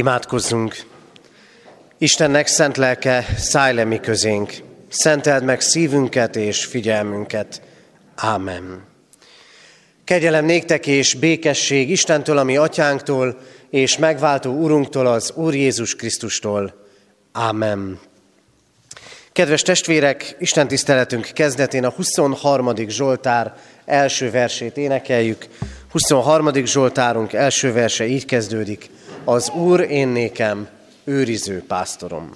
Imádkozzunk! Istennek szent lelke, szállj le mi közénk, szenteld meg szívünket és figyelmünket. Ámen. Kegyelem néktek és békesség Istentől, ami atyánktól, és megváltó Urunktól, az Úr Jézus Krisztustól. Ámen. Kedves testvérek, Isten tiszteletünk kezdetén a 23. Zsoltár első versét énekeljük. 23. Zsoltárunk első verse így kezdődik. Az Úr én nékem, őriző pásztorom.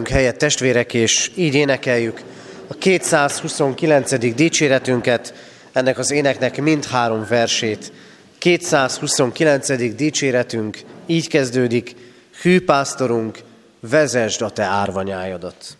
Foglaljunk helyet testvérek, és így énekeljük a 229. dicséretünket, ennek az éneknek mindhárom versét. 229. dicséretünk így kezdődik, Hű pásztorunk, vezesd a te árvanyájadat.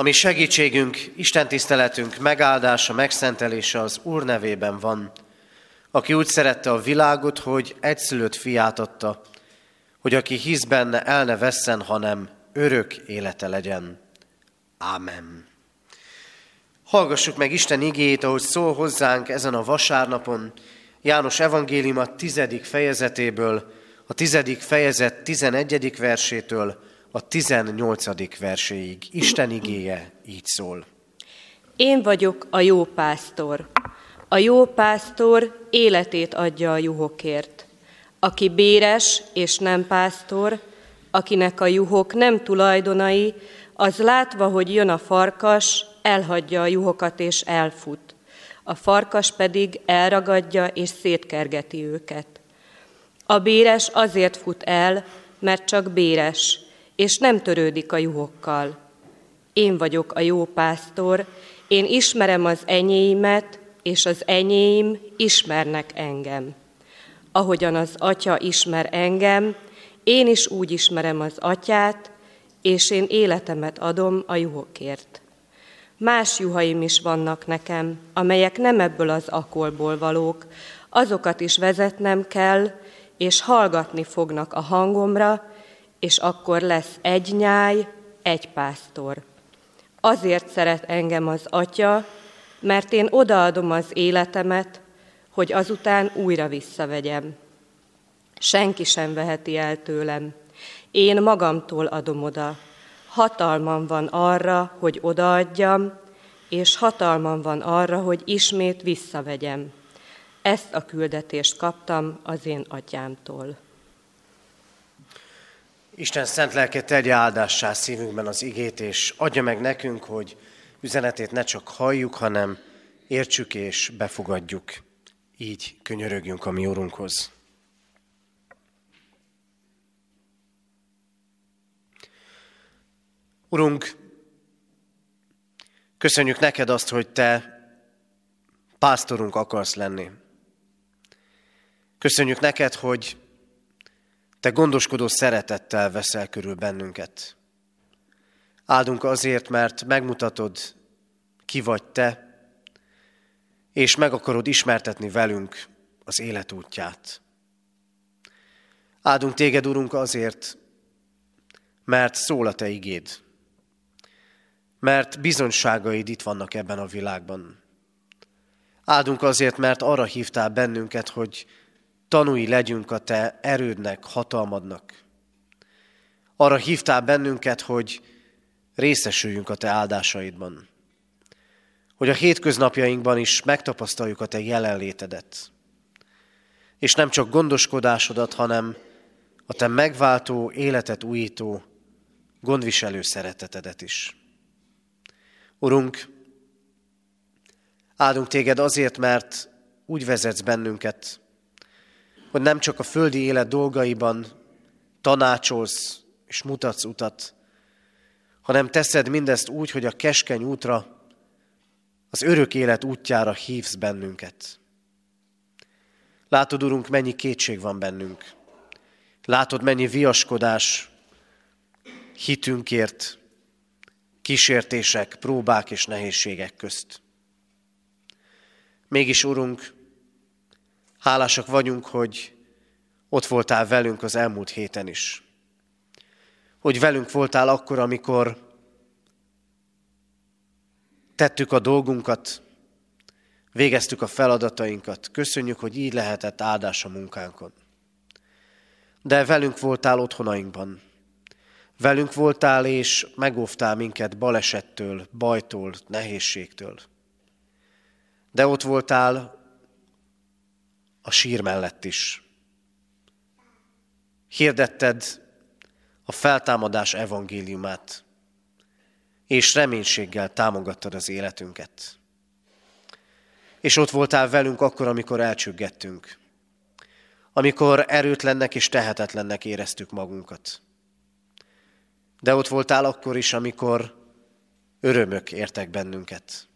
Ami segítségünk, Isten tiszteletünk megáldása, megszentelése az Úr nevében van, aki úgy szerette a világot, hogy egyszülött fiát adta, hogy aki hisz benne, el ne vesszen, hanem örök élete legyen. Ámen. Hallgassuk meg Isten igéjét, ahogy szól hozzánk ezen a vasárnapon, János evangélium a tizedik fejezetéből, a tizedik fejezet tizenegyedik versétől a tizennyolcadik verséig. Isten igéje így szól. Én vagyok a jó pásztor. A jó pásztor életét adja a juhokért. Aki béres és nem pásztor, akinek a juhok nem tulajdonai, az látva, hogy jön a farkas, elhagyja a juhokat és elfut. A farkas pedig elragadja és szétkergeti őket. A béres azért fut el, mert csak béres, és nem törődik a juhokkal. Én vagyok a jó pásztor, én ismerem az enyéimet, és az enyéim ismernek engem. Ahogyan az atya ismer engem, én is úgy ismerem az atyát, és én életemet adom a juhokért. Más juhaim is vannak nekem, amelyek nem ebből az akolból valók, azokat is vezetnem kell, és hallgatni fognak a hangomra, és akkor lesz egy nyáj, egy pásztor. Azért szeret engem az Atya, mert én odaadom az életemet, hogy azután újra visszavegyem. Senki sem veheti el tőlem. Én magamtól adom oda. Hatalmam van arra, hogy odaadjam, és hatalmam van arra, hogy ismét visszavegyem. Ezt a küldetést kaptam az én atyámtól. Isten szent lelke tegye áldássá szívünkben az igét, és adja meg nekünk, hogy üzenetét ne csak halljuk, hanem értsük és befogadjuk. Így könyörögjünk a mi Urunkhoz. Urunk, köszönjük neked azt, hogy Te pásztorunk akarsz lenni. Köszönjük neked, hogy te gondoskodó szeretettel veszel körül bennünket. Áldunk azért, mert megmutatod, ki vagy te, és meg akarod ismertetni velünk az élet útját. Áldunk téged, Urunk, azért, mert szól a te igéd, mert bizonyságaid itt vannak ebben a világban. Áldunk azért, mert arra hívtál bennünket, hogy tanúi legyünk a te erődnek, hatalmadnak. Arra hívtál bennünket, hogy részesüljünk a te áldásaidban. Hogy a hétköznapjainkban is megtapasztaljuk a te jelenlétedet. És nem csak gondoskodásodat, hanem a te megváltó, életet újító, gondviselő szeretetedet is. Urunk, áldunk téged azért, mert úgy vezetsz bennünket, hogy nem csak a földi élet dolgaiban tanácsolsz és mutatsz utat, hanem teszed mindezt úgy, hogy a keskeny útra, az örök élet útjára hívsz bennünket. Látod, Urunk, mennyi kétség van bennünk. Látod, mennyi viaskodás hitünkért, kísértések, próbák és nehézségek közt. Mégis, Urunk, Hálásak vagyunk, hogy ott voltál velünk az elmúlt héten is. Hogy velünk voltál akkor, amikor tettük a dolgunkat, végeztük a feladatainkat. Köszönjük, hogy így lehetett áldás a munkánkon. De velünk voltál otthonainkban. Velünk voltál és megóvtál minket balesettől, bajtól, nehézségtől. De ott voltál a sír mellett is. Hirdetted a feltámadás evangéliumát, és reménységgel támogattad az életünket. És ott voltál velünk akkor, amikor elcsüggettünk, amikor erőtlennek és tehetetlennek éreztük magunkat. De ott voltál akkor is, amikor örömök értek bennünket.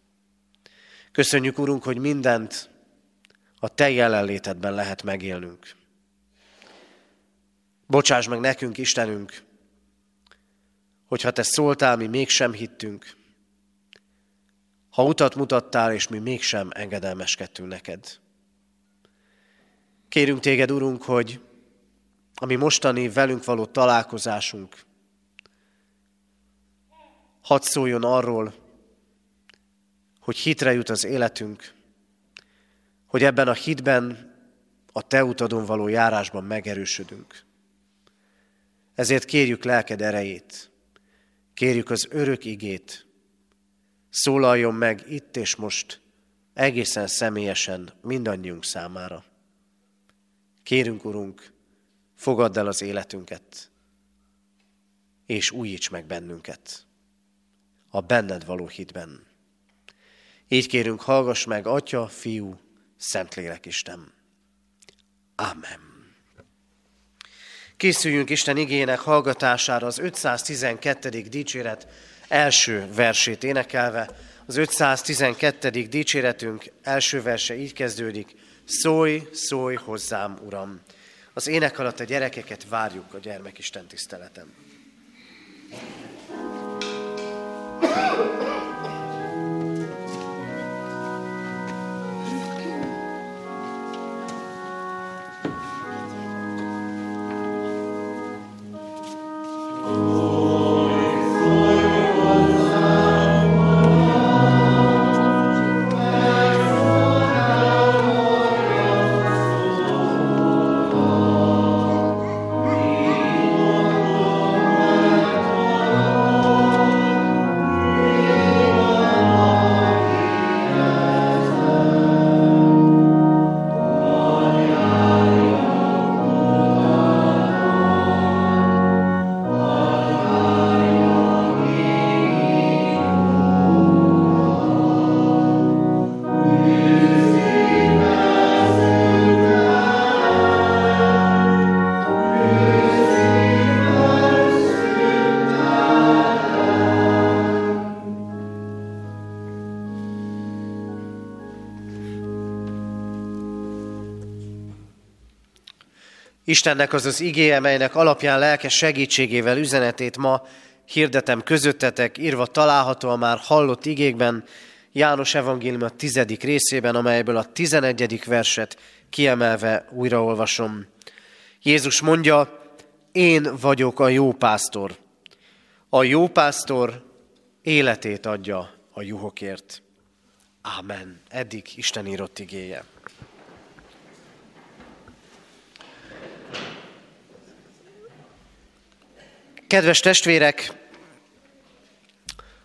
Köszönjük, Urunk, hogy mindent a Te jelenlétedben lehet megélnünk. Bocsáss meg nekünk, Istenünk, hogyha Te szóltál, mi mégsem hittünk, ha utat mutattál, és mi mégsem engedelmeskedtünk neked. Kérünk téged, Urunk, hogy ami mostani velünk való találkozásunk, hadd szóljon arról, hogy hitre jut az életünk, hogy ebben a hitben, a Te utadon való járásban megerősödünk. Ezért kérjük lelked erejét, kérjük az örök igét, szólaljon meg itt és most, egészen személyesen mindannyiunk számára. Kérünk, Urunk, fogadd el az életünket, és újíts meg bennünket a benned való hitben. Így kérünk, hallgass meg, Atya, Fiú, Szentlélek Isten. Amen. Készüljünk Isten igének hallgatására az 512. dicséret első versét énekelve. Az 512. dicséretünk első verse így kezdődik. Szólj, szólj hozzám, Uram! Az ének alatt a gyerekeket várjuk a gyermekisten tiszteletem. thank Istennek az az igéje, melynek alapján lelkes segítségével üzenetét ma hirdetem közöttetek, írva található a már hallott igékben, János evangélium a tizedik részében, amelyből a tizenegyedik verset kiemelve újraolvasom. Jézus mondja, én vagyok a jó pásztor. A jó pásztor életét adja a juhokért. Ámen. Eddig Isten írott igéje. Kedves testvérek,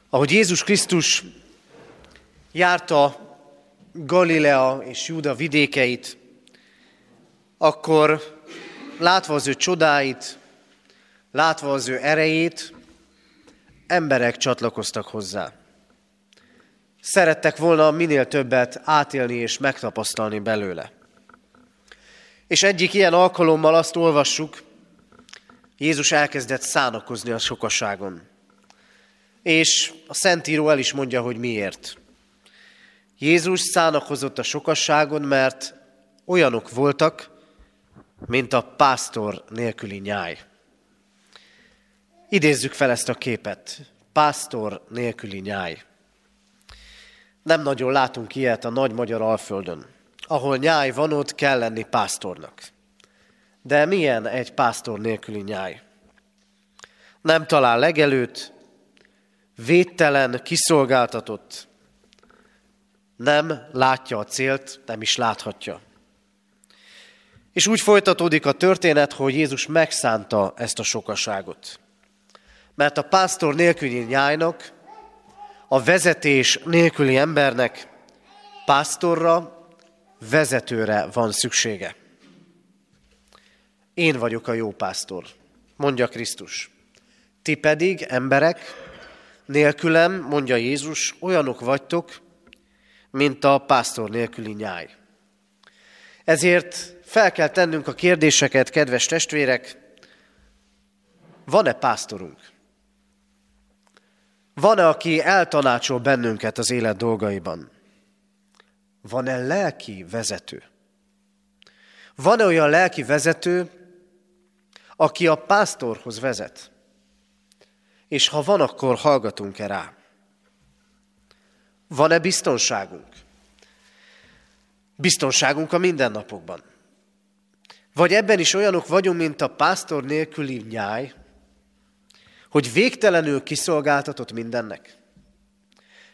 ahogy Jézus Krisztus járta Galilea és Júda vidékeit, akkor látva az ő csodáit, látva az ő erejét, emberek csatlakoztak hozzá. Szerettek volna minél többet átélni és megtapasztalni belőle. És egyik ilyen alkalommal azt olvassuk, Jézus elkezdett szánakozni a sokaságon. És a Szentíró el is mondja, hogy miért. Jézus szánakozott a sokasságon, mert olyanok voltak, mint a pásztor nélküli nyáj. Idézzük fel ezt a képet. Pásztor nélküli nyáj. Nem nagyon látunk ilyet a nagy magyar alföldön. Ahol nyáj van, ott kell lenni pásztornak. De milyen egy pásztor nélküli nyáj? Nem talál legelőt, védtelen, kiszolgáltatott, nem látja a célt, nem is láthatja. És úgy folytatódik a történet, hogy Jézus megszánta ezt a sokaságot. Mert a pásztor nélküli nyájnak, a vezetés nélküli embernek pásztorra, vezetőre van szüksége. Én vagyok a jó pásztor, mondja Krisztus. Ti pedig, emberek, nélkülem, mondja Jézus, olyanok vagytok, mint a pásztor nélküli nyáj. Ezért fel kell tennünk a kérdéseket, kedves testvérek, van-e pásztorunk? Van-e, aki eltanácsol bennünket az élet dolgaiban? Van-e lelki vezető? Van-e olyan lelki vezető, aki a pásztorhoz vezet. És ha van, akkor hallgatunk-e rá? Van-e biztonságunk? Biztonságunk a mindennapokban. Vagy ebben is olyanok vagyunk, mint a pásztor nélküli nyáj, hogy végtelenül kiszolgáltatott mindennek.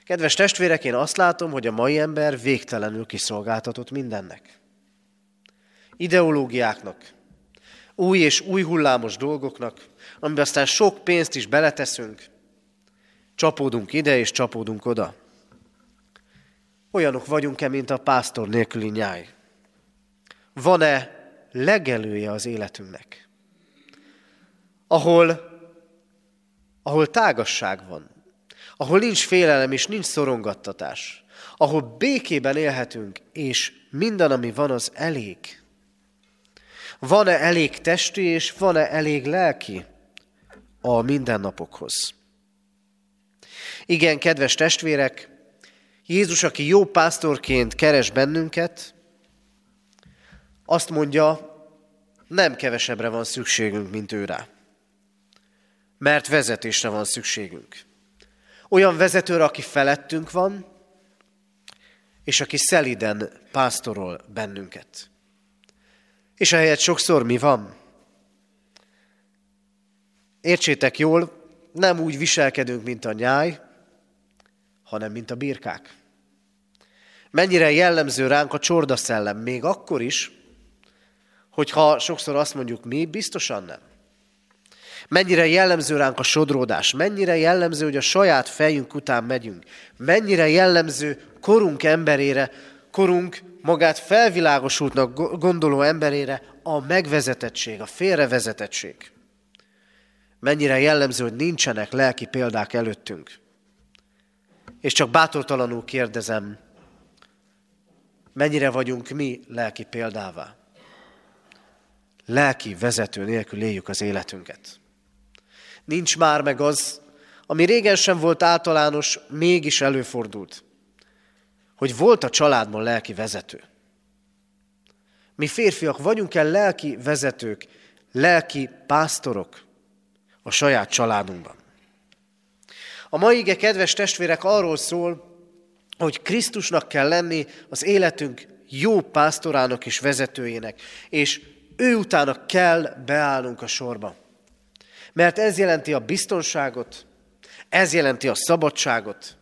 Kedves testvérek, én azt látom, hogy a mai ember végtelenül kiszolgáltatott mindennek. Ideológiáknak, új és új hullámos dolgoknak, amiben aztán sok pénzt is beleteszünk, csapódunk ide és csapódunk oda. Olyanok vagyunk-e, mint a pásztor nélküli nyáj? Van-e legelője az életünknek? Ahol, ahol tágasság van, ahol nincs félelem és nincs szorongattatás, ahol békében élhetünk, és minden, ami van, az elég. Van-e elég testi, és van-e elég lelki a mindennapokhoz? Igen, kedves testvérek, Jézus, aki jó pásztorként keres bennünket, azt mondja, nem kevesebbre van szükségünk, mint ő rá. Mert vezetésre van szükségünk. Olyan vezetőre, aki felettünk van, és aki szeliden pásztorol bennünket. És ehelyett sokszor mi van? Értsétek jól, nem úgy viselkedünk, mint a nyáj, hanem mint a birkák. Mennyire jellemző ránk a csorda szellem, még akkor is, hogyha sokszor azt mondjuk mi, biztosan nem. Mennyire jellemző ránk a sodródás, mennyire jellemző, hogy a saját fejünk után megyünk, mennyire jellemző korunk emberére, korunk magát felvilágosultnak gondoló emberére a megvezetettség, a félrevezetettség. Mennyire jellemző, hogy nincsenek lelki példák előttünk. És csak bátortalanul kérdezem, mennyire vagyunk mi lelki példává? Lelki vezető nélkül éljük az életünket. Nincs már meg az, ami régen sem volt általános, mégis előfordult, hogy volt a családban lelki vezető. Mi férfiak vagyunk-e lelki vezetők, lelki pásztorok a saját családunkban? A mai ige, kedves testvérek, arról szól, hogy Krisztusnak kell lenni az életünk jó pásztorának és vezetőjének, és ő utána kell beállnunk a sorba. Mert ez jelenti a biztonságot, ez jelenti a szabadságot,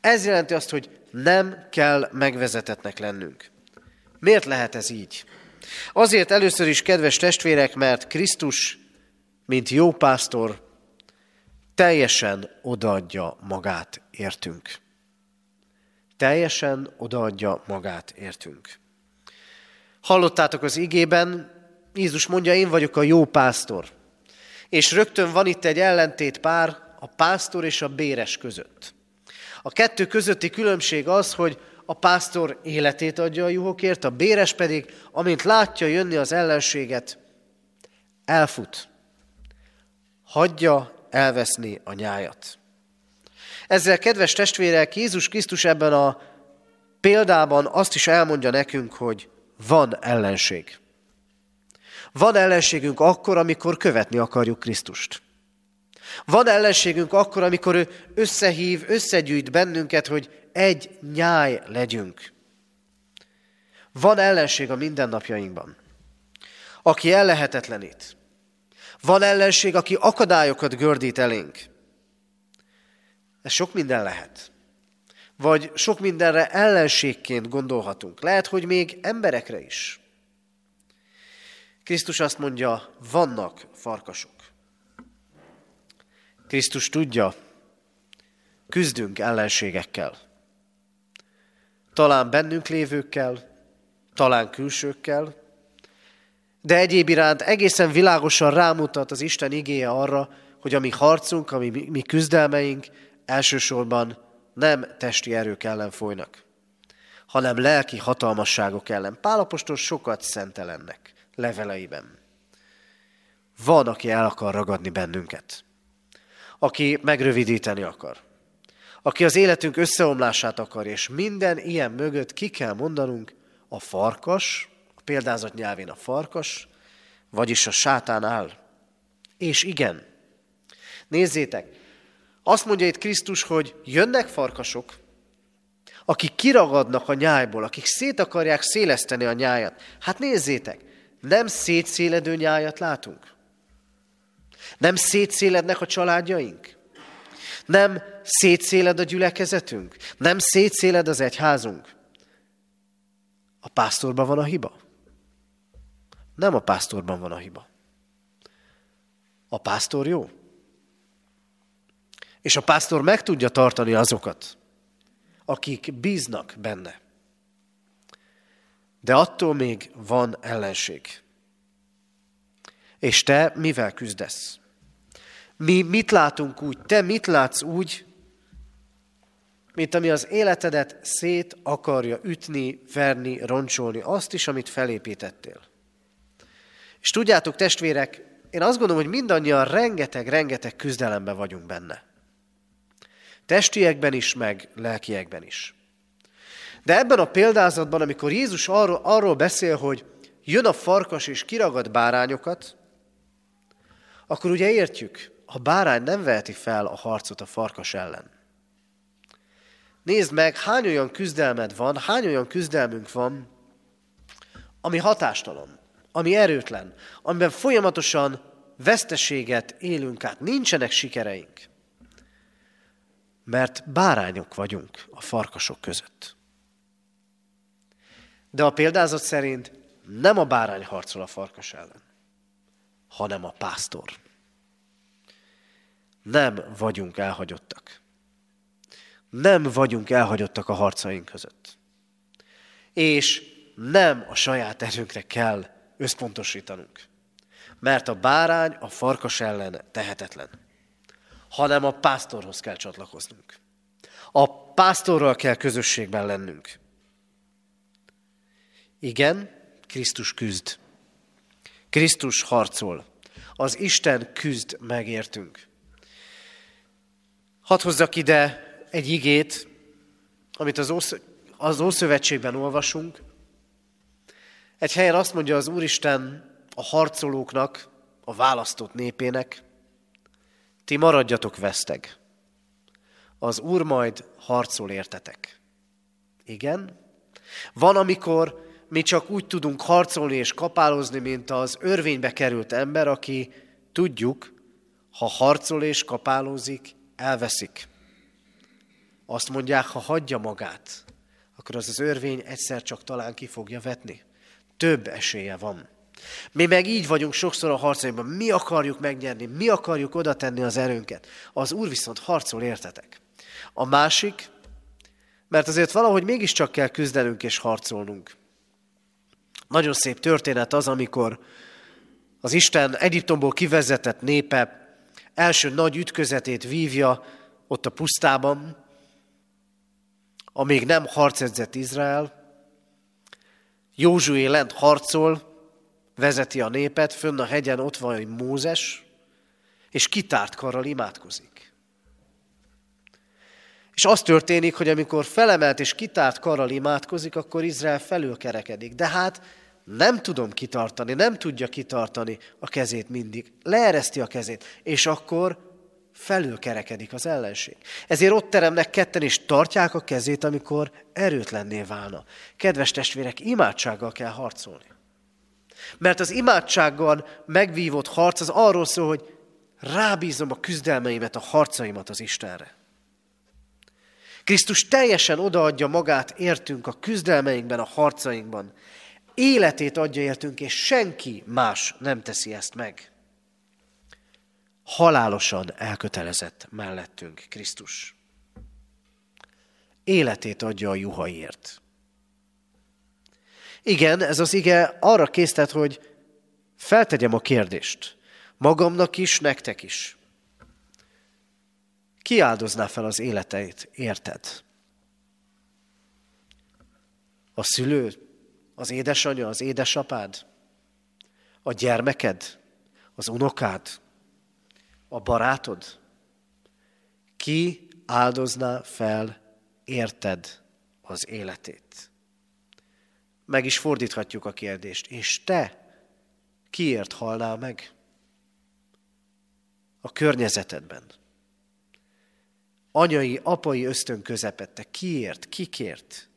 ez jelenti azt, hogy nem kell megvezetetnek lennünk. Miért lehet ez így? Azért először is, kedves testvérek, mert Krisztus, mint jó pásztor, teljesen odaadja magát értünk. Teljesen odaadja magát értünk. Hallottátok az igében, Jézus mondja, én vagyok a jó pásztor. És rögtön van itt egy ellentét pár a pásztor és a béres között. A kettő közötti különbség az, hogy a pásztor életét adja a juhokért, a béres pedig, amint látja jönni az ellenséget, elfut. Hagyja elveszni a nyájat. Ezzel, kedves testvérek, Jézus Krisztus ebben a példában azt is elmondja nekünk, hogy van ellenség. Van ellenségünk akkor, amikor követni akarjuk Krisztust. Van ellenségünk akkor, amikor ő összehív, összegyűjt bennünket, hogy egy nyáj legyünk. Van ellenség a mindennapjainkban, aki ellehetetlenít. Van ellenség, aki akadályokat gördít elénk. Ez sok minden lehet. Vagy sok mindenre ellenségként gondolhatunk. Lehet, hogy még emberekre is. Krisztus azt mondja, vannak farkasok. Krisztus tudja, küzdünk ellenségekkel. Talán bennünk lévőkkel, talán külsőkkel, de egyéb iránt egészen világosan rámutat az Isten igéje arra, hogy a mi harcunk, a mi, mi küzdelmeink elsősorban nem testi erők ellen folynak, hanem lelki hatalmasságok ellen. Pálapostól sokat szentelennek leveleiben. Van, aki el akar ragadni bennünket, aki megrövidíteni akar, aki az életünk összeomlását akar, és minden ilyen mögött ki kell mondanunk a farkas, a példázat nyelvén a farkas, vagyis a sátán áll. És igen, nézzétek, azt mondja itt Krisztus, hogy jönnek farkasok, akik kiragadnak a nyájból, akik szét akarják széleszteni a nyájat. Hát nézzétek, nem szétszéledő nyájat látunk. Nem szétszélednek a családjaink. Nem szétszéled a gyülekezetünk. Nem szétszéled az egyházunk. A pásztorban van a hiba. Nem a pásztorban van a hiba. A pásztor jó. És a pásztor meg tudja tartani azokat, akik bíznak benne. De attól még van ellenség. És te mivel küzdesz? Mi mit látunk úgy? Te mit látsz úgy, mint ami az életedet szét akarja ütni, verni, roncsolni, azt is, amit felépítettél. És tudjátok, testvérek, én azt gondolom, hogy mindannyian rengeteg-rengeteg küzdelemben vagyunk benne. Testiekben is, meg lelkiekben is. De ebben a példázatban, amikor Jézus arról, arról beszél, hogy jön a farkas és kiragad bárányokat, akkor ugye értjük, a bárány nem veheti fel a harcot a farkas ellen. Nézd meg, hány olyan küzdelmed van, hány olyan küzdelmünk van, ami hatástalan, ami erőtlen, amiben folyamatosan veszteséget élünk át, nincsenek sikereink. Mert bárányok vagyunk a farkasok között. De a példázat szerint nem a bárány harcol a farkas ellen, hanem a pásztor. Nem vagyunk elhagyottak. Nem vagyunk elhagyottak a harcaink között. És nem a saját erőnkre kell összpontosítanunk. Mert a bárány a farkas ellen tehetetlen. Hanem a pásztorhoz kell csatlakoznunk. A pásztorral kell közösségben lennünk. Igen, Krisztus küzd. Krisztus harcol. Az Isten küzd megértünk. Hadd hozzak ide egy igét, amit az, Ósz, Ószövetségben olvasunk. Egy helyen azt mondja az Úristen a harcolóknak, a választott népének, ti maradjatok veszteg. Az Úr majd harcol értetek. Igen? Van, amikor mi csak úgy tudunk harcolni és kapálozni, mint az örvénybe került ember, aki tudjuk, ha harcol és kapálózik, elveszik. Azt mondják, ha hagyja magát, akkor az az örvény egyszer csak talán ki fogja vetni. Több esélye van. Mi meg így vagyunk sokszor a harcainkban. Mi akarjuk megnyerni, mi akarjuk oda tenni az erőnket. Az Úr viszont harcol, értetek. A másik, mert azért valahogy mégiscsak kell küzdenünk és harcolnunk. Nagyon szép történet az, amikor az Isten Egyiptomból kivezetett népe első nagy ütközetét vívja ott a pusztában, amíg nem harcedzett Izrael. Józsué lent harcol, vezeti a népet, fönn a hegyen ott van Mózes, és kitárt karral imádkozik. És az történik, hogy amikor felemelt és kitárt karral imádkozik, akkor Izrael felülkerekedik. De hát nem tudom kitartani, nem tudja kitartani a kezét mindig. Leereszti a kezét, és akkor felülkerekedik az ellenség. Ezért ott teremnek ketten, és tartják a kezét, amikor erőtlenné válna. Kedves testvérek, imádsággal kell harcolni. Mert az imádsággal megvívott harc az arról szól, hogy rábízom a küzdelmeimet, a harcaimat az Istenre. Krisztus teljesen odaadja magát értünk a küzdelmeinkben, a harcainkban. Életét adja értünk, és senki más nem teszi ezt meg halálosan elkötelezett mellettünk Krisztus. Életét adja a juhaiért. Igen, ez az ige arra késztet, hogy feltegyem a kérdést. Magamnak is, nektek is. Ki áldozná fel az életeit, érted? A szülő, az édesanyja, az édesapád, a gyermeked, az unokád, a barátod? Ki áldozná fel érted az életét? Meg is fordíthatjuk a kérdést. És te kiért halnál meg? A környezetedben. anyai, apai ösztön közepette. Kiért, kikért.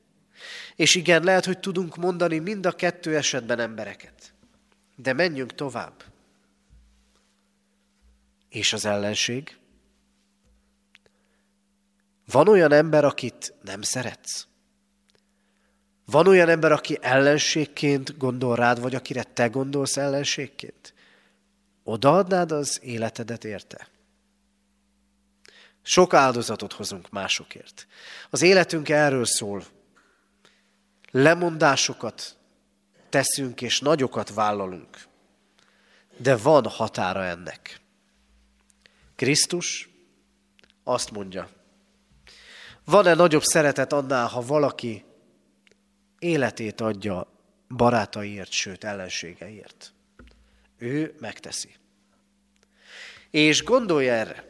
És igen, lehet, hogy tudunk mondani mind a kettő esetben embereket. De menjünk tovább. És az ellenség? Van olyan ember, akit nem szeretsz? Van olyan ember, aki ellenségként gondol rád, vagy akire te gondolsz ellenségként? Odaadnád az életedet érte? Sok áldozatot hozunk másokért. Az életünk erről szól. Lemondásokat teszünk, és nagyokat vállalunk. De van határa ennek. Krisztus azt mondja, van-e nagyobb szeretet annál, ha valaki életét adja barátaiért, sőt ellenségeiért? Ő megteszi. És gondolj erre,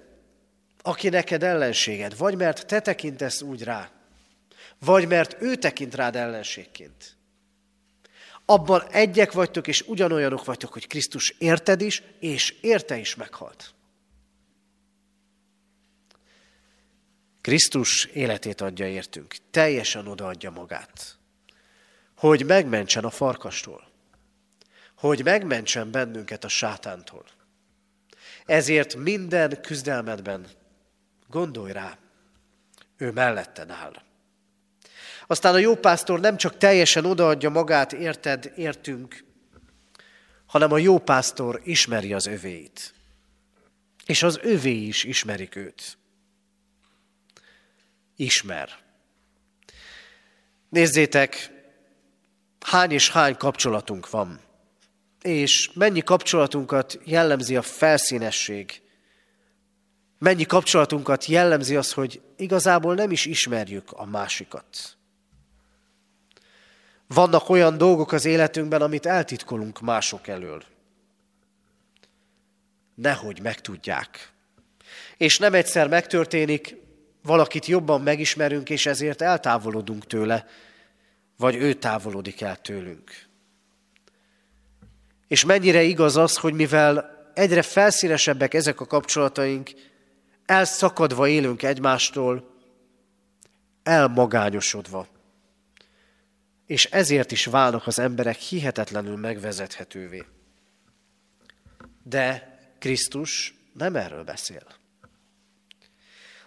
aki neked ellenséged, vagy mert te tekintesz úgy rá, vagy mert ő tekint rád ellenségként. Abban egyek vagytok, és ugyanolyanok vagytok, hogy Krisztus érted is, és érte is meghalt. Krisztus életét adja értünk, teljesen odaadja magát, hogy megmentsen a farkastól, hogy megmentsen bennünket a sátántól. Ezért minden küzdelmedben gondolj rá, ő melletten áll. Aztán a jó pásztor nem csak teljesen odaadja magát, érted, értünk, hanem a jó pásztor ismeri az övéit. És az övé is ismerik őt ismer. Nézzétek, hány és hány kapcsolatunk van, és mennyi kapcsolatunkat jellemzi a felszínesség, mennyi kapcsolatunkat jellemzi az, hogy igazából nem is ismerjük a másikat. Vannak olyan dolgok az életünkben, amit eltitkolunk mások elől. Nehogy megtudják. És nem egyszer megtörténik, valakit jobban megismerünk, és ezért eltávolodunk tőle, vagy ő távolodik el tőlünk. És mennyire igaz az, hogy mivel egyre felszínesebbek ezek a kapcsolataink, elszakadva élünk egymástól, elmagányosodva. És ezért is válnak az emberek hihetetlenül megvezethetővé. De Krisztus nem erről beszél.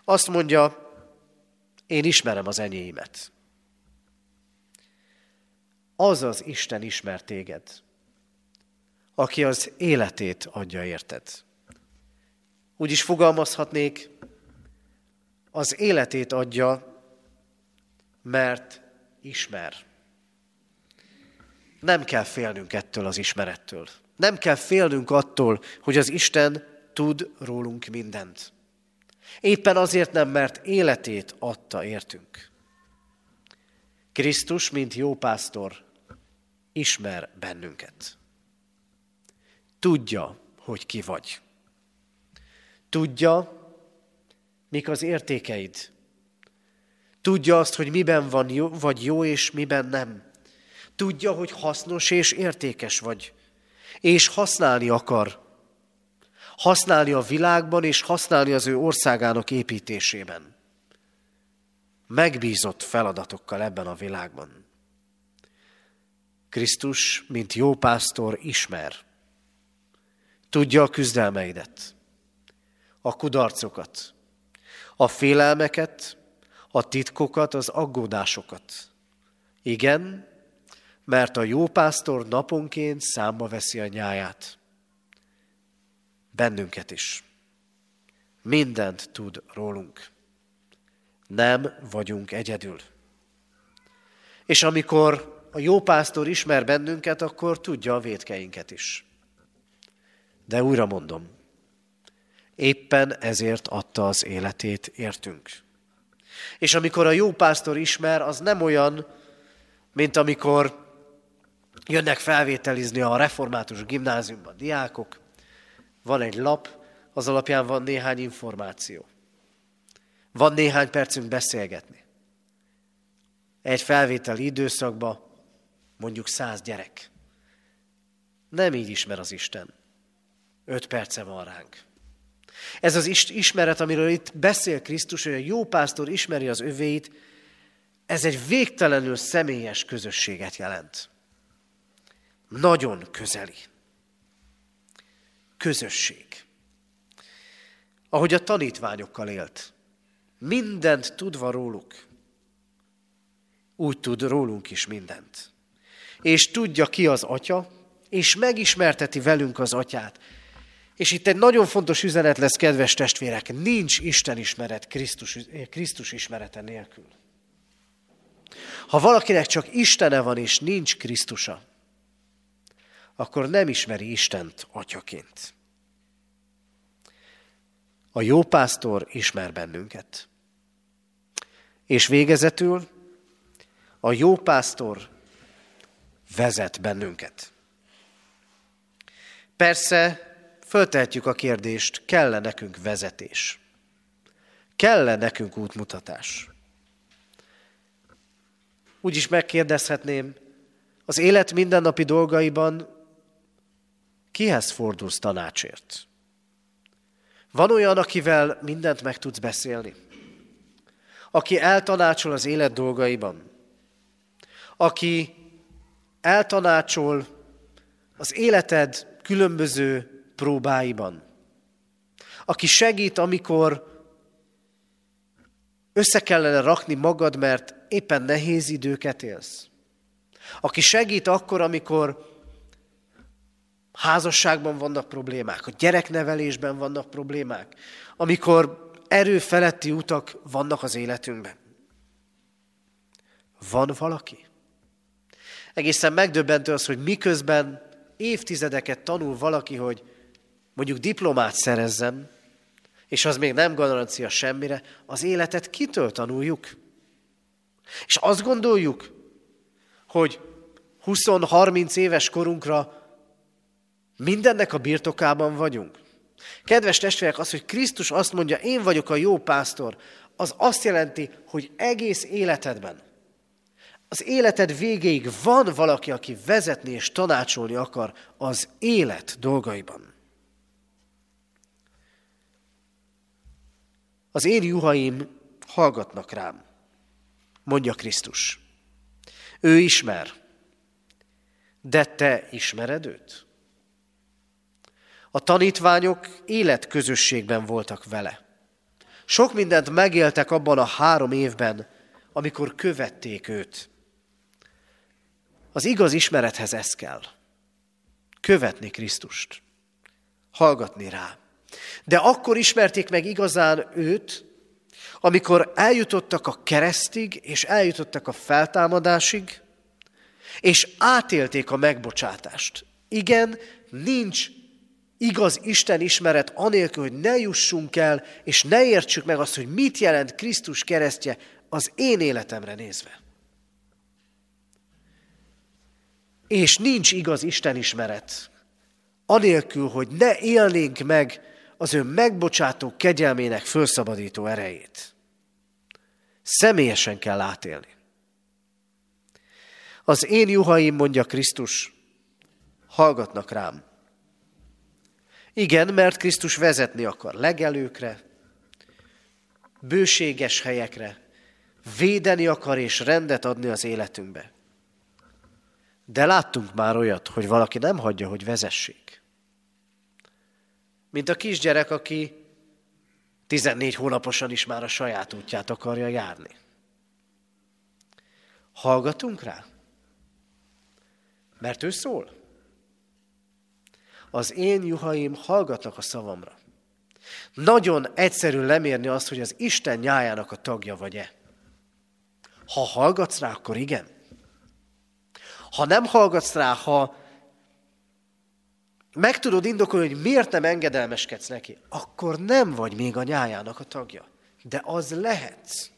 Azt mondja, én ismerem az enyéimet. Az az Isten ismer téged, aki az életét adja érted. Úgy is fogalmazhatnék, az életét adja, mert ismer. Nem kell félnünk ettől az ismerettől. Nem kell félnünk attól, hogy az Isten tud rólunk mindent. Éppen azért nem, mert életét adta értünk. Krisztus, mint jó pásztor, ismer bennünket. Tudja, hogy ki vagy. Tudja, mik az értékeid. Tudja azt, hogy miben van jó, vagy jó, és miben nem. Tudja, hogy hasznos és értékes vagy, és használni akar használni a világban és használni az ő országának építésében. Megbízott feladatokkal ebben a világban. Krisztus, mint jó pásztor, ismer. Tudja a küzdelmeidet, a kudarcokat, a félelmeket, a titkokat, az aggódásokat. Igen, mert a jó pásztor naponként számba veszi a nyáját bennünket is. Mindent tud rólunk. Nem vagyunk egyedül. És amikor a jó pásztor ismer bennünket, akkor tudja a védkeinket is. De újra mondom, éppen ezért adta az életét értünk. És amikor a jó pásztor ismer, az nem olyan, mint amikor jönnek felvételizni a református gimnáziumban diákok, van egy lap, az alapján van néhány információ. Van néhány percünk beszélgetni. Egy felvételi időszakban mondjuk száz gyerek. Nem így ismer az Isten. Öt perce van ránk. Ez az ismeret, amiről itt beszél Krisztus, hogy a jó pásztor ismeri az övéit, ez egy végtelenül személyes közösséget jelent. Nagyon közeli. Közösség. Ahogy a tanítványokkal élt. Mindent tudva róluk. Úgy tud rólunk is mindent. És tudja ki az atya, és megismerteti velünk az atyát. És itt egy nagyon fontos üzenet lesz, kedves testvérek, nincs Isten ismeret Krisztus, Krisztus ismerete nélkül. Ha valakinek csak Istene van és nincs Krisztusa, akkor nem ismeri Istent atyaként. A jó pásztor ismer bennünket. És végezetül a jó pásztor vezet bennünket. Persze föltehetjük a kérdést, kell-e nekünk vezetés? Kell-e nekünk útmutatás? Úgy is megkérdezhetném, az élet mindennapi dolgaiban kihez fordulsz tanácsért? Van olyan, akivel mindent meg tudsz beszélni? Aki eltanácsol az élet dolgaiban? Aki eltanácsol az életed különböző próbáiban? Aki segít, amikor össze kellene rakni magad, mert éppen nehéz időket élsz. Aki segít akkor, amikor házasságban vannak problémák, a gyereknevelésben vannak problémák, amikor erőfeletti utak vannak az életünkben. Van valaki? Egészen megdöbbentő az, hogy miközben évtizedeket tanul valaki, hogy mondjuk diplomát szerezzen, és az még nem garancia semmire, az életet kitől tanuljuk? És azt gondoljuk, hogy 20-30 éves korunkra mindennek a birtokában vagyunk. Kedves testvérek, az, hogy Krisztus azt mondja, én vagyok a jó pásztor, az azt jelenti, hogy egész életedben, az életed végéig van valaki, aki vezetni és tanácsolni akar az élet dolgaiban. Az én juhaim hallgatnak rám, mondja Krisztus. Ő ismer, de te ismered őt? A tanítványok életközösségben voltak vele. Sok mindent megéltek abban a három évben, amikor követték őt. Az igaz ismerethez ez kell. Követni Krisztust. Hallgatni rá. De akkor ismerték meg igazán őt, amikor eljutottak a keresztig, és eljutottak a feltámadásig, és átélték a megbocsátást. Igen, nincs igaz Isten ismeret anélkül, hogy ne jussunk el, és ne értsük meg azt, hogy mit jelent Krisztus keresztje az én életemre nézve. És nincs igaz Isten ismeret, anélkül, hogy ne élnénk meg az ő megbocsátó kegyelmének fölszabadító erejét. Személyesen kell átélni. Az én juhaim, mondja Krisztus, hallgatnak rám. Igen, mert Krisztus vezetni akar legelőkre, bőséges helyekre, védeni akar és rendet adni az életünkbe. De láttunk már olyat, hogy valaki nem hagyja, hogy vezessék. Mint a kisgyerek, aki 14 hónaposan is már a saját útját akarja járni. Hallgatunk rá? Mert ő szól. Az én juhaim hallgatnak a szavamra. Nagyon egyszerű lemérni azt, hogy az Isten nyájának a tagja vagy-e. Ha hallgatsz rá, akkor igen. Ha nem hallgatsz rá, ha meg tudod indokolni, hogy miért nem engedelmeskedsz neki, akkor nem vagy még a nyájának a tagja. De az lehetsz.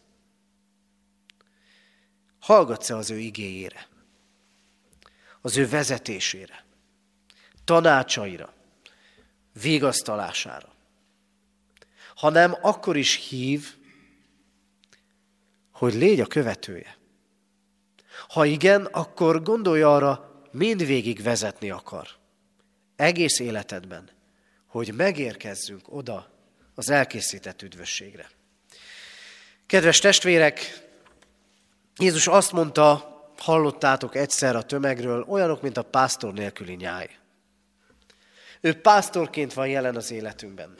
Hallgatsz-e az ő igéjére? Az ő vezetésére? Tanácsaira? Végasztalására? Ha nem, akkor is hív, hogy légy a követője. Ha igen, akkor gondolj arra, mindvégig vezetni akar egész életedben, hogy megérkezzünk oda, az elkészített üdvösségre. Kedves testvérek, Jézus azt mondta, hallottátok egyszer a tömegről, olyanok, mint a pásztor nélküli nyáj. Ő pásztorként van jelen az életünkben.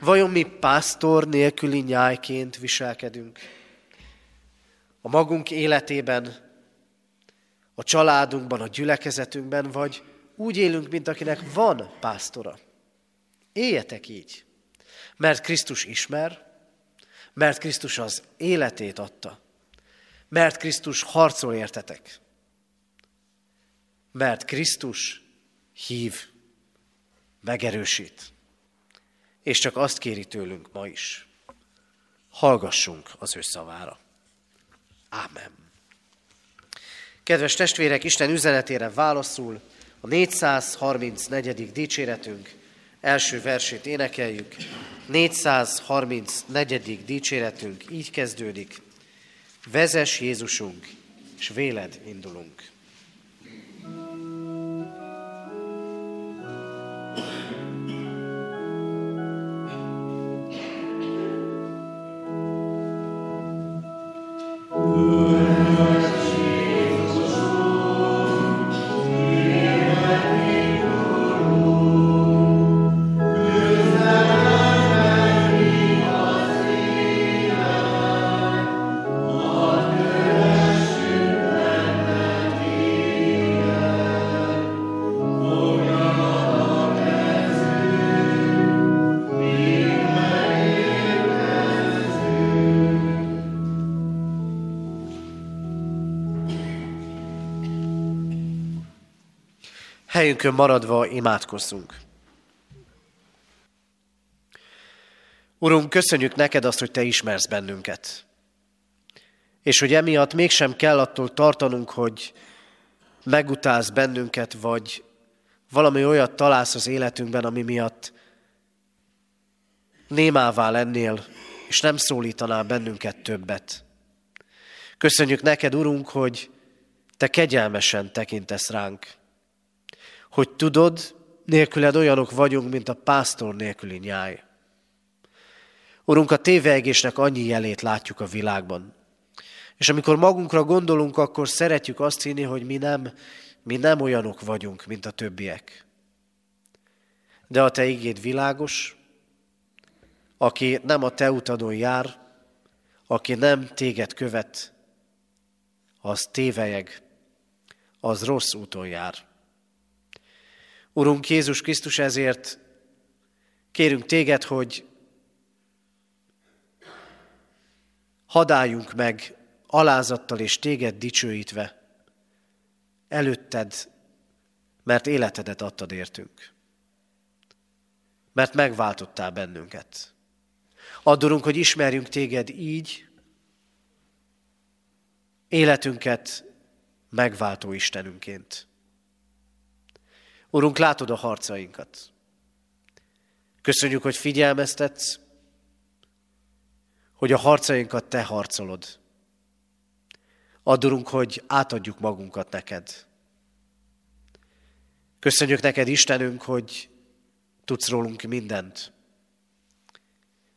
Vajon mi pásztor nélküli nyájként viselkedünk? A magunk életében, a családunkban, a gyülekezetünkben, vagy úgy élünk, mint akinek van pásztora. Éljetek így, mert Krisztus ismer, mert Krisztus az életét adta, mert Krisztus harcol értetek, mert Krisztus hív, megerősít, és csak azt kéri tőlünk ma is. Hallgassunk az ő szavára. Ámen. Kedves testvérek, Isten üzenetére válaszul a 434. dicséretünk első versét énekeljük. 434. dicséretünk így kezdődik. Vezes Jézusunk, és véled indulunk. Amém. Helyünkön maradva imádkozzunk. Urunk, köszönjük neked azt, hogy te ismersz bennünket. És hogy emiatt mégsem kell attól tartanunk, hogy megutálsz bennünket, vagy valami olyat találsz az életünkben, ami miatt némává lennél, és nem szólítanál bennünket többet. Köszönjük neked, Urunk, hogy te kegyelmesen tekintesz ránk hogy tudod, nélküled olyanok vagyunk, mint a pásztor nélküli nyáj. Urunk, a téveegésnek annyi jelét látjuk a világban. És amikor magunkra gondolunk, akkor szeretjük azt hinni, hogy mi nem, mi nem olyanok vagyunk, mint a többiek. De a te igéd világos, aki nem a te utadon jár, aki nem téged követ, az tévejeg, az rossz úton jár. Urunk Jézus Krisztus, ezért kérünk téged, hogy hadáljunk meg alázattal és téged dicsőítve előtted, mert életedet adtad értünk. Mert megváltottál bennünket. Addurunk, hogy ismerjünk téged így, életünket megváltó Istenünként. Urunk, látod a harcainkat. Köszönjük, hogy figyelmeztetsz, hogy a harcainkat te harcolod. Add, hogy átadjuk magunkat neked. Köszönjük neked, Istenünk, hogy tudsz rólunk mindent.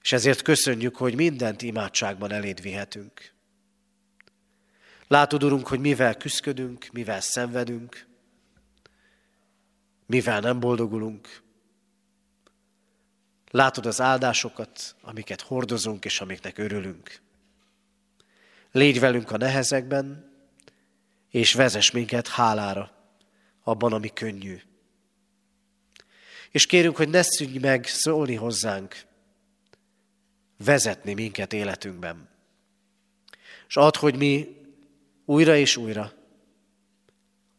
És ezért köszönjük, hogy mindent imádságban eléd vihetünk. Látod, Urunk, hogy mivel küzdködünk, mivel szenvedünk, mivel nem boldogulunk. Látod az áldásokat, amiket hordozunk és amiknek örülünk. Légy velünk a nehezekben, és vezess minket hálára abban, ami könnyű. És kérünk, hogy ne szűnj meg szólni hozzánk, vezetni minket életünkben. És add, hogy mi újra és újra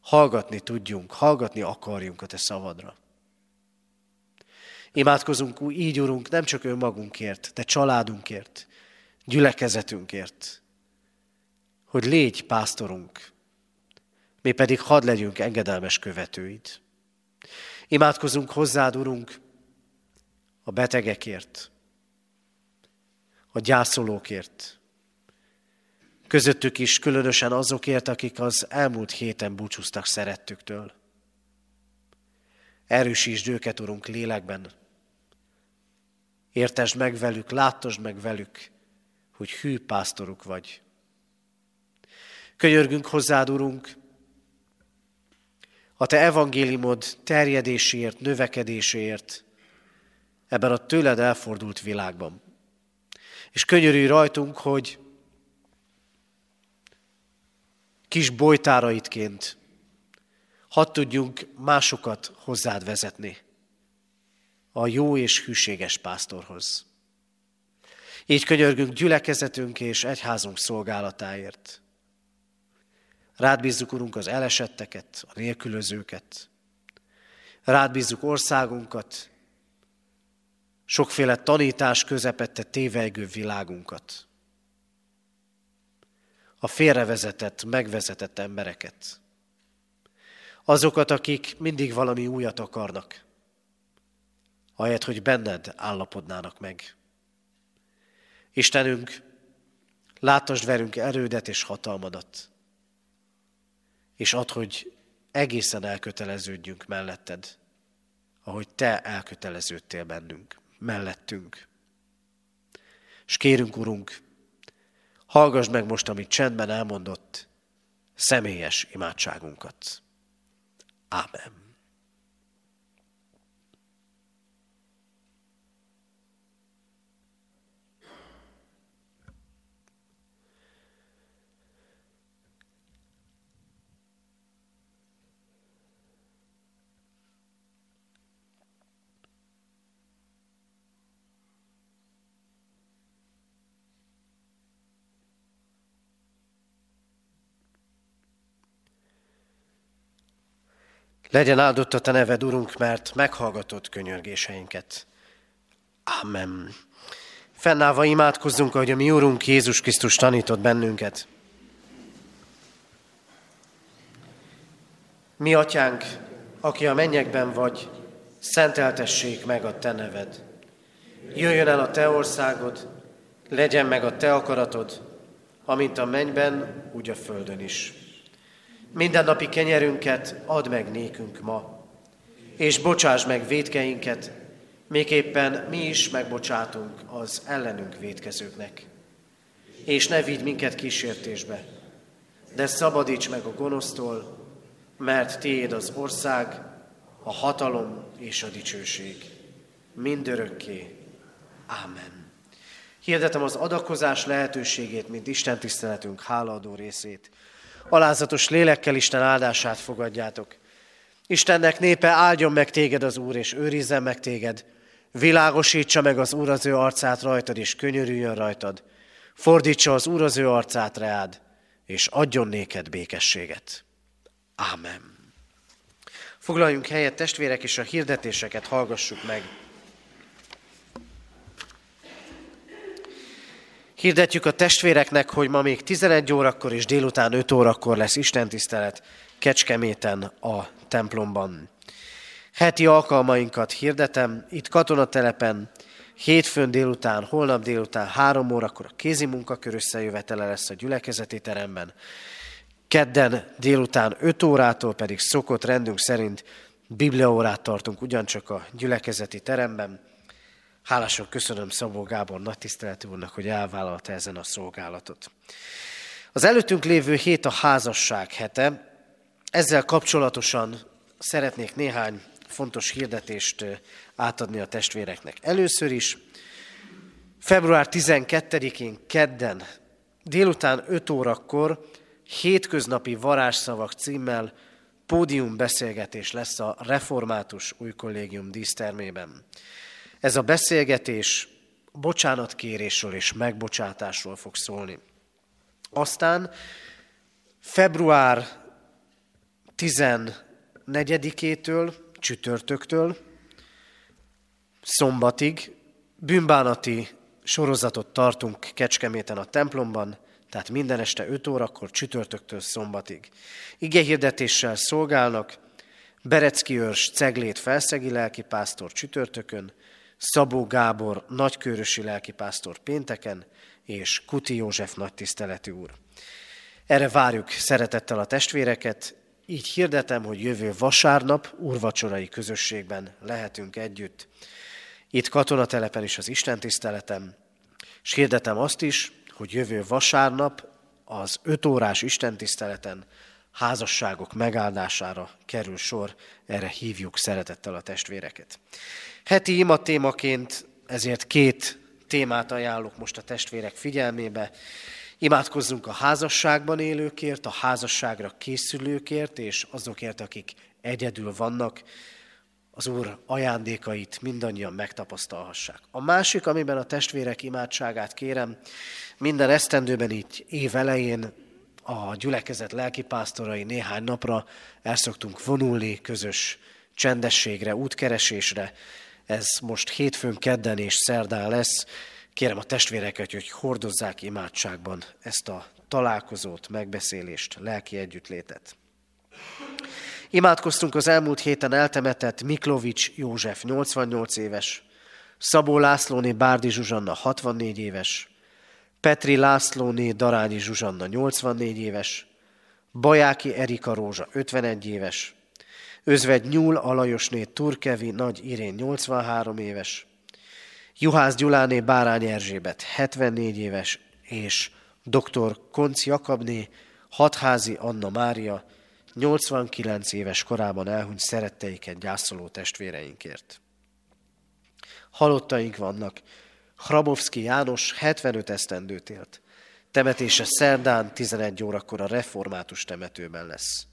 hallgatni tudjunk, hallgatni akarjunk a Te szavadra. Imádkozunk így, Urunk, nem csak önmagunkért, Te családunkért, gyülekezetünkért, hogy légy pásztorunk, mi pedig hadd legyünk engedelmes követőid. Imádkozunk hozzád, Urunk, a betegekért, a gyászolókért, Közöttük is különösen azokért, akik az elmúlt héten búcsúztak szerettüktől. Erősítsd őket, Urunk, lélekben, Értesd meg velük, láttasd meg velük, hogy hű pásztoruk vagy. Könyörgünk hozzád, Urunk, a Te evangéliumod terjedéséért, növekedéséért ebben a tőled elfordult világban. És könyörülj rajtunk, hogy kis bolytáraitként hadd tudjunk másokat hozzád vezetni a jó és hűséges pásztorhoz. Így könyörgünk gyülekezetünk és egyházunk szolgálatáért. Rád bízzuk, Urunk, az elesetteket, a nélkülözőket. Rád bízzuk országunkat, sokféle tanítás közepette tévejgő világunkat. A félrevezetett, megvezetett embereket. Azokat, akik mindig valami újat akarnak, ahelyett, hogy benned állapodnának meg. Istenünk, látasd velünk erődet és hatalmadat, és add, hogy egészen elköteleződjünk melletted, ahogy Te elköteleződtél bennünk, mellettünk. És kérünk, Urunk, hallgass meg most, amit csendben elmondott, személyes imádságunkat. Ámen. Legyen áldott a Te neved, Urunk, mert meghallgatott könyörgéseinket. Amen. Fennállva imádkozzunk, ahogy a mi Úrunk Jézus Krisztus tanított bennünket. Mi, Atyánk, aki a mennyekben vagy, szenteltessék meg a Te neved. Jöjjön el a Te országod, legyen meg a Te akaratod, amint a mennyben, úgy a földön is. Mindennapi kenyerünket add meg nékünk ma, és bocsáss meg védkeinket, éppen mi is megbocsátunk az ellenünk védkezőknek. És ne vigy minket kísértésbe, de szabadíts meg a gonosztól, mert tiéd az ország, a hatalom és a dicsőség. Mindörökké. Ámen. Hirdetem az adakozás lehetőségét, mint Isten tiszteletünk hálaadó részét alázatos lélekkel Isten áldását fogadjátok. Istennek népe áldjon meg téged az Úr, és őrizzen meg téged. Világosítsa meg az Úr az ő arcát rajtad, és könyörüljön rajtad. Fordítsa az Úr az ő arcát reád, és adjon néked békességet. Ámen. Foglaljunk helyet, testvérek, és a hirdetéseket hallgassuk meg. Hirdetjük a testvéreknek, hogy ma még 11 órakor és délután 5 órakor lesz istentisztelet Kecskeméten a templomban. Heti alkalmainkat hirdetem, itt katonatelepen, hétfőn délután, holnap délután 3 órakor a kézi munkakör összejövetele lesz a gyülekezeti teremben. Kedden délután 5 órától pedig szokott rendünk szerint bibliaórát tartunk ugyancsak a gyülekezeti teremben. Hálásan köszönöm Szabó Gábor nagy tiszteletű úrnak, hogy elvállalta ezen a szolgálatot. Az előttünk lévő hét a házasság hete. Ezzel kapcsolatosan szeretnék néhány fontos hirdetést átadni a testvéreknek. Először is február 12-én kedden délután 5 órakor hétköznapi varázsszavak címmel pódium beszélgetés lesz a Református Új Kollégium dísztermében. Ez a beszélgetés bocsánatkérésről és megbocsátásról fog szólni. Aztán február 14-től, csütörtöktől, szombatig bűnbánati sorozatot tartunk Kecskeméten a templomban, tehát minden este 5 órakor, csütörtöktől szombatig. Igehirdetéssel szolgálnak Berecki őrs Ceglét felszegi lelkipásztor csütörtökön, Szabó Gábor nagykörösi lelkipásztor pénteken, és Kuti József nagytiszteletű úr. Erre várjuk szeretettel a testvéreket, így hirdetem, hogy jövő vasárnap úrvacsorai közösségben lehetünk együtt. itt katonatelepen is az Isten tiszteletem, és hirdetem azt is, hogy jövő vasárnap az öt órás istentiszteleten házasságok megáldására kerül sor, erre hívjuk szeretettel a testvéreket. Heti ima témaként ezért két témát ajánlok most a testvérek figyelmébe. Imádkozzunk a házasságban élőkért, a házasságra készülőkért, és azokért, akik egyedül vannak, az Úr ajándékait mindannyian megtapasztalhassák. A másik, amiben a testvérek imádságát kérem, minden esztendőben így év elején a gyülekezet lelkipásztorai néhány napra el szoktunk vonulni közös csendességre, útkeresésre. Ez most hétfőn, kedden és szerdán lesz. Kérem a testvéreket, hogy hordozzák imádságban ezt a találkozót, megbeszélést, lelki együttlétet. Imádkoztunk az elmúlt héten eltemetett Miklovics József 88 éves, Szabó Lászlóné Bárdi Zsuzsanna 64 éves, Petri Lászlóné Darányi Zsuzsanna 84 éves, Bajáki Erika Rózsa 51 éves, Özvegy Nyúl Alajosné Turkevi Nagy Irén 83 éves, Juhász Gyuláné Bárány Erzsébet 74 éves, és dr. Konc Jakabné Hatházi Anna Mária 89 éves korában elhunyt szeretteiket gyászoló testvéreinkért. Halottaink vannak. Hrabowski János 75 esztendőt élt. Temetése szerdán 11 órakor a református temetőben lesz.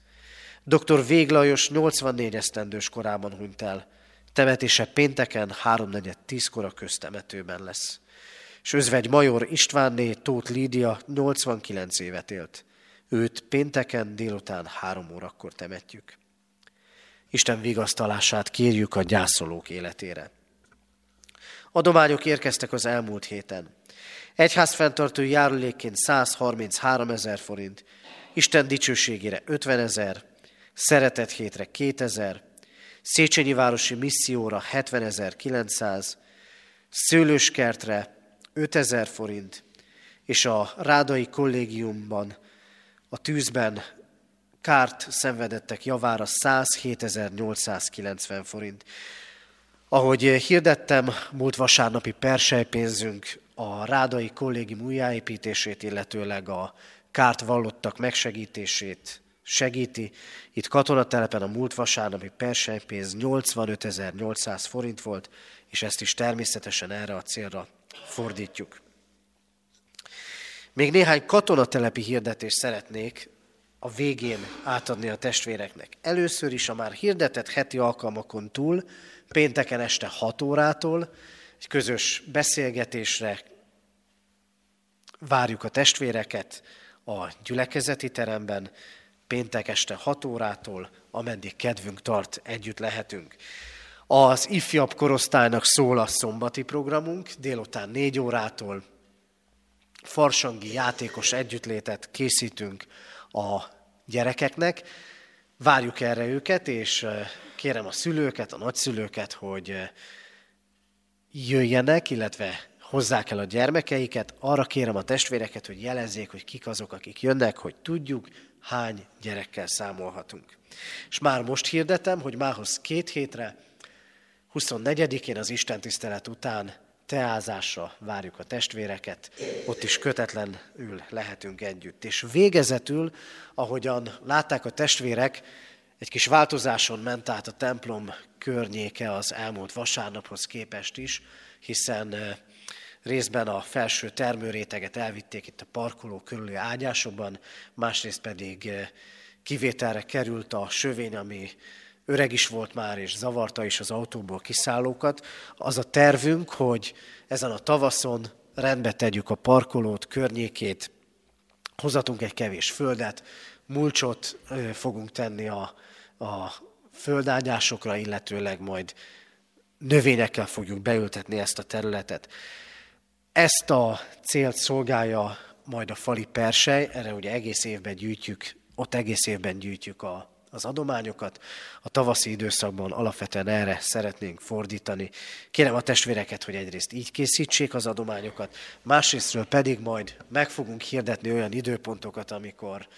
Dr. Véglajos 84 esztendős korában hunyt el. Temetése pénteken 3.4.10-kor a köztemetőben lesz. És özvegy Major Istvánné Tóth Lídia 89 évet élt. Őt pénteken délután három órakor temetjük. Isten vigasztalását kérjük a gyászolók életére. Adományok érkeztek az elmúlt héten. Egyház fenntartó járulékként 133 ezer forint, Isten dicsőségére 50 ezer, szeretet hétre 2000, Széchenyi Városi Misszióra 70.900, Szőlőskertre 5000 forint, és a Rádai Kollégiumban a tűzben kárt szenvedettek javára 107.890 forint. Ahogy hirdettem, múlt vasárnapi persejpénzünk a Rádai kollégium újjáépítését, illetőleg a kárt vallottak megsegítését segíti. Itt katonatelepen a múlt vasárnapi persejpénz 85.800 forint volt, és ezt is természetesen erre a célra fordítjuk. Még néhány katonatelepi hirdetést szeretnék a végén átadni a testvéreknek. Először is a már hirdetett heti alkalmakon túl, pénteken este 6 órától egy közös beszélgetésre várjuk a testvéreket a gyülekezeti teremben, péntek este 6 órától, ameddig kedvünk tart, együtt lehetünk. Az ifjabb korosztálynak szól a szombati programunk, délután 4 órától farsangi játékos együttlétet készítünk a gyerekeknek. Várjuk erre őket, és kérem a szülőket, a nagyszülőket, hogy jöjjenek, illetve hozzák el a gyermekeiket. Arra kérem a testvéreket, hogy jelezzék, hogy kik azok, akik jönnek, hogy tudjuk, hány gyerekkel számolhatunk. És már most hirdetem, hogy mához két hétre, 24-én az Isten tisztelet után teázásra várjuk a testvéreket, ott is kötetlenül lehetünk együtt. És végezetül, ahogyan látták a testvérek, egy kis változáson ment át a templom környéke az elmúlt vasárnaphoz képest is, hiszen részben a felső termőréteget elvitték itt a parkoló körüli ágyásokban, másrészt pedig kivételre került a sövény, ami öreg is volt már, és zavarta is az autóból kiszállókat. Az a tervünk, hogy ezen a tavaszon rendbe tegyük a parkolót, környékét, hozatunk egy kevés földet, mulcsot fogunk tenni a, a földágyásokra, illetőleg majd növényekkel fogjuk beültetni ezt a területet. Ezt a célt szolgálja majd a fali persely, erre ugye egész évben gyűjtjük, ott egész évben gyűjtjük a az adományokat. A tavaszi időszakban alapvetően erre szeretnénk fordítani. Kérem a testvéreket, hogy egyrészt így készítsék az adományokat, másrésztről pedig majd meg fogunk hirdetni olyan időpontokat, amikor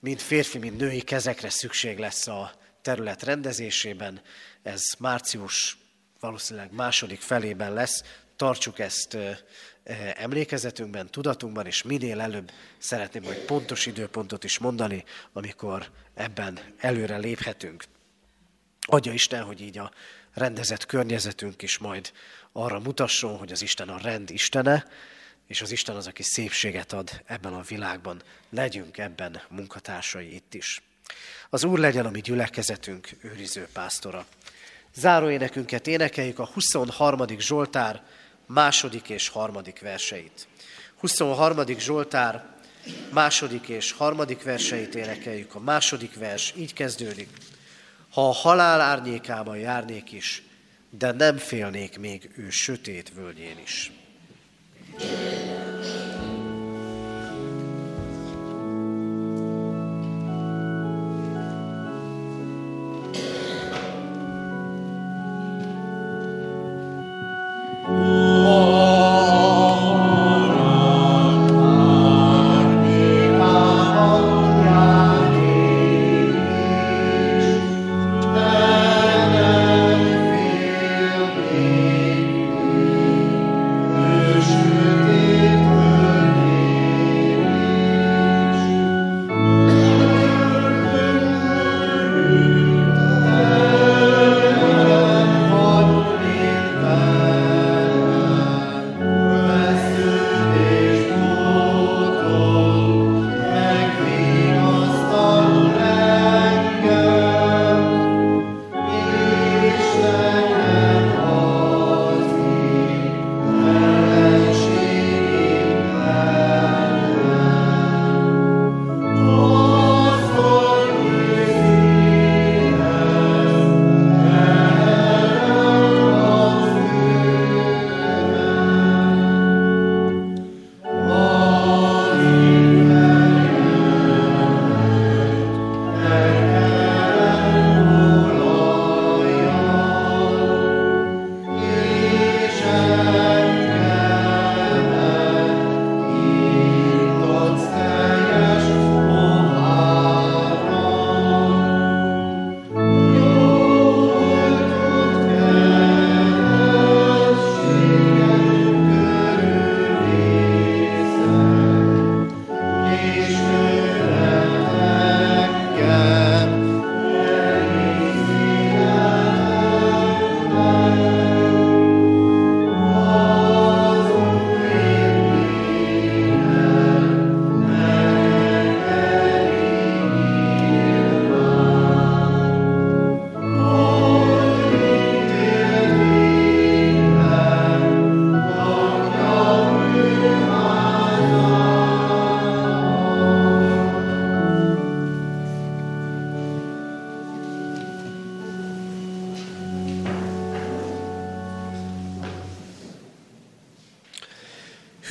mind férfi, mind női kezekre szükség lesz a terület rendezésében. Ez március valószínűleg második felében lesz, tartsuk ezt emlékezetünkben, tudatunkban, és minél előbb szeretném majd pontos időpontot is mondani, amikor ebben előre léphetünk. Adja Isten, hogy így a rendezett környezetünk is majd arra mutasson, hogy az Isten a rend Istene, és az Isten az, aki szépséget ad ebben a világban. Legyünk ebben munkatársai itt is. Az Úr legyen a mi gyülekezetünk őriző pásztora. Záró énekünket énekeljük a 23. Zsoltár második és harmadik verseit. 23. Zsoltár második és harmadik verseit énekeljük. A második vers így kezdődik. Ha a halál árnyékában járnék is, de nem félnék még ő sötét völgyén is. thank